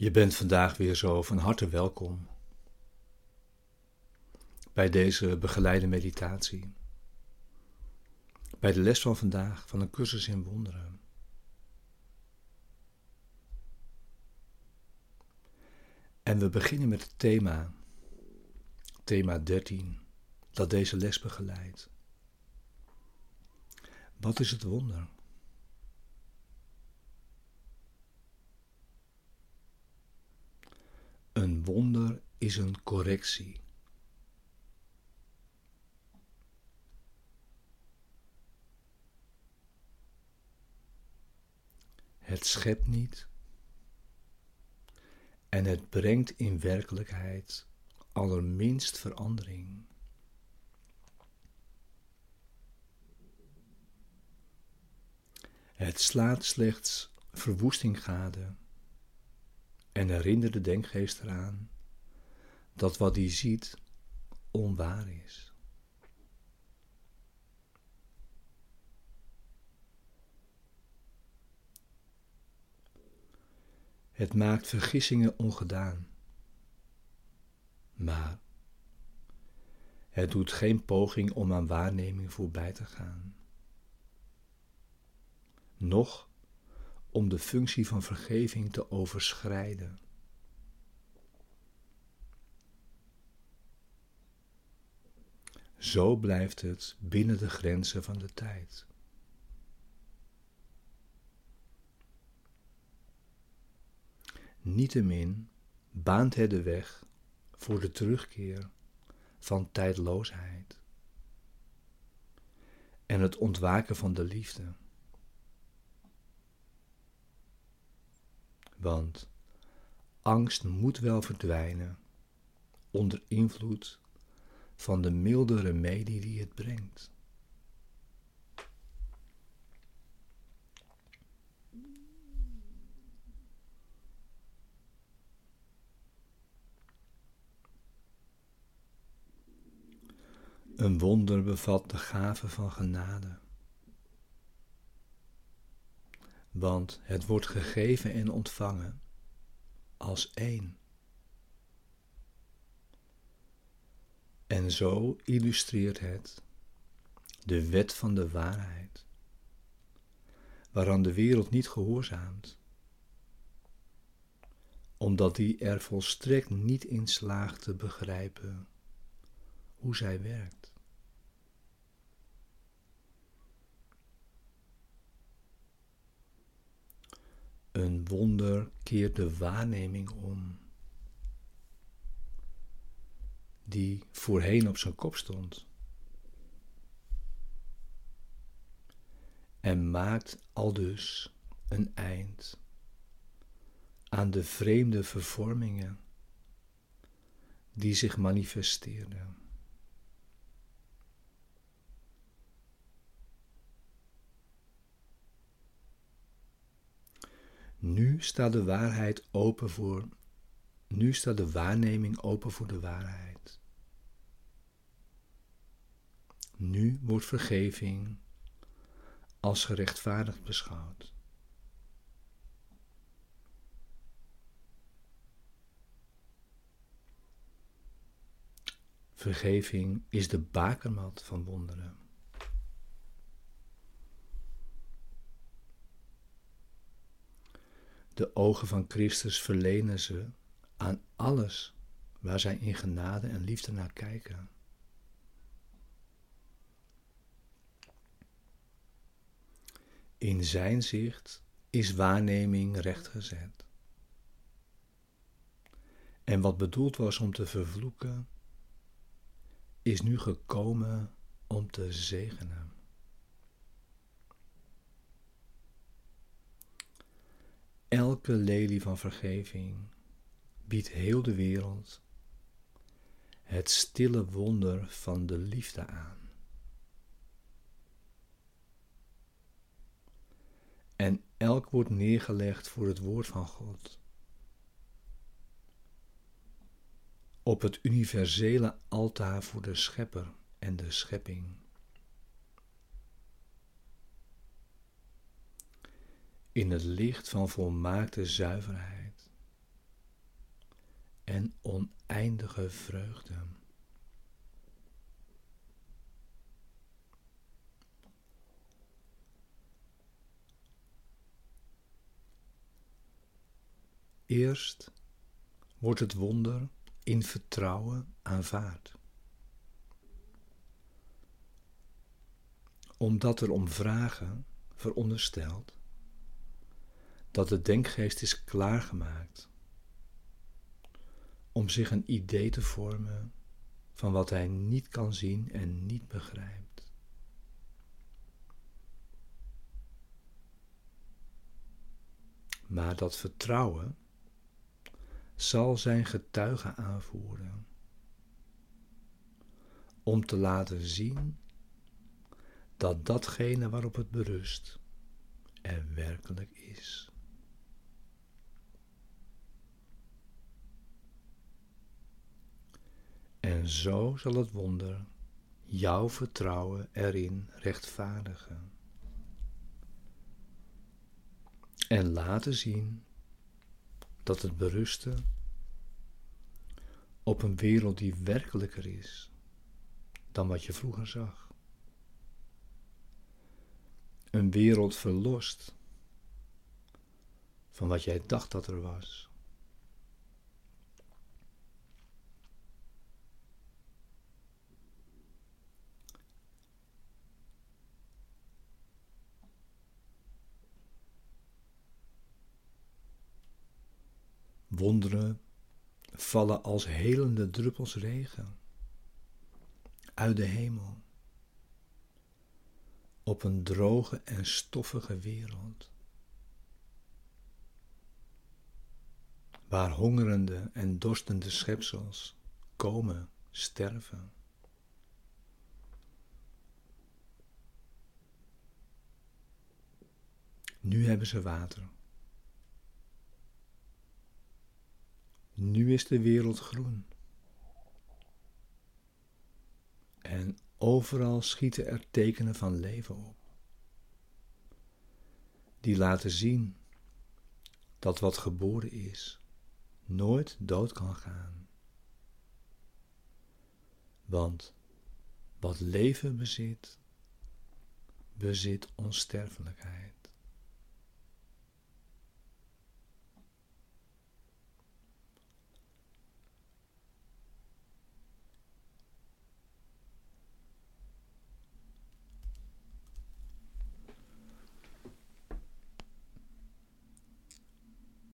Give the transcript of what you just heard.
Je bent vandaag weer zo van harte welkom bij deze begeleide meditatie. Bij de les van vandaag van een cursus in wonderen. En we beginnen met het thema, thema 13, dat deze les begeleidt. Wat is het wonder? Een wonder is een correctie. Het schept niet en het brengt in werkelijkheid allerminst verandering. Het slaat slechts verwoesting gade en herinner de denkgeest eraan dat wat hij ziet onwaar is. Het maakt vergissingen ongedaan, maar het doet geen poging om aan waarneming voorbij te gaan. Noch om de functie van vergeving te overschrijden. Zo blijft het binnen de grenzen van de tijd. Niettemin baant het de weg voor de terugkeer van tijdloosheid en het ontwaken van de liefde. Want angst moet wel verdwijnen onder invloed van de milde remedie die het brengt. Een wonder bevat de gave van genade. want het wordt gegeven en ontvangen als één. En zo illustreert het de wet van de waarheid, waaraan de wereld niet gehoorzaamt, omdat die er volstrekt niet in slaagt te begrijpen hoe zij werkt. Een wonder keert de waarneming om, die voorheen op zijn kop stond. En maakt aldus een eind aan de vreemde vervormingen die zich manifesteerden. Nu staat de waarheid open voor. Nu staat de waarneming open voor de waarheid. Nu wordt vergeving als gerechtvaardigd beschouwd. Vergeving is de bakermat van wonderen. De ogen van Christus verlenen ze aan alles waar zij in genade en liefde naar kijken. In zijn zicht is waarneming rechtgezet. En wat bedoeld was om te vervloeken, is nu gekomen om te zegenen. Elke lelie van vergeving biedt heel de wereld het stille wonder van de liefde aan. En elk wordt neergelegd voor het woord van God. Op het universele altaar voor de schepper en de schepping. in het licht van volmaakte zuiverheid en oneindige vreugde. Eerst wordt het wonder in vertrouwen aanvaard. Omdat er om vragen veronderstelt dat de denkgeest is klaargemaakt om zich een idee te vormen van wat hij niet kan zien en niet begrijpt. Maar dat vertrouwen zal zijn getuigen aanvoeren om te laten zien dat datgene waarop het berust er werkelijk is. En zo zal het wonder jouw vertrouwen erin rechtvaardigen. En laten zien dat het berusten op een wereld die werkelijker is dan wat je vroeger zag. Een wereld verlost van wat jij dacht dat er was. Wonderen vallen als helende druppels regen uit de hemel op een droge en stoffige wereld. Waar hongerende en dorstende schepsels komen sterven. Nu hebben ze water. Nu is de wereld groen. En overal schieten er tekenen van leven op. Die laten zien dat wat geboren is nooit dood kan gaan. Want wat leven bezit, bezit onsterfelijkheid.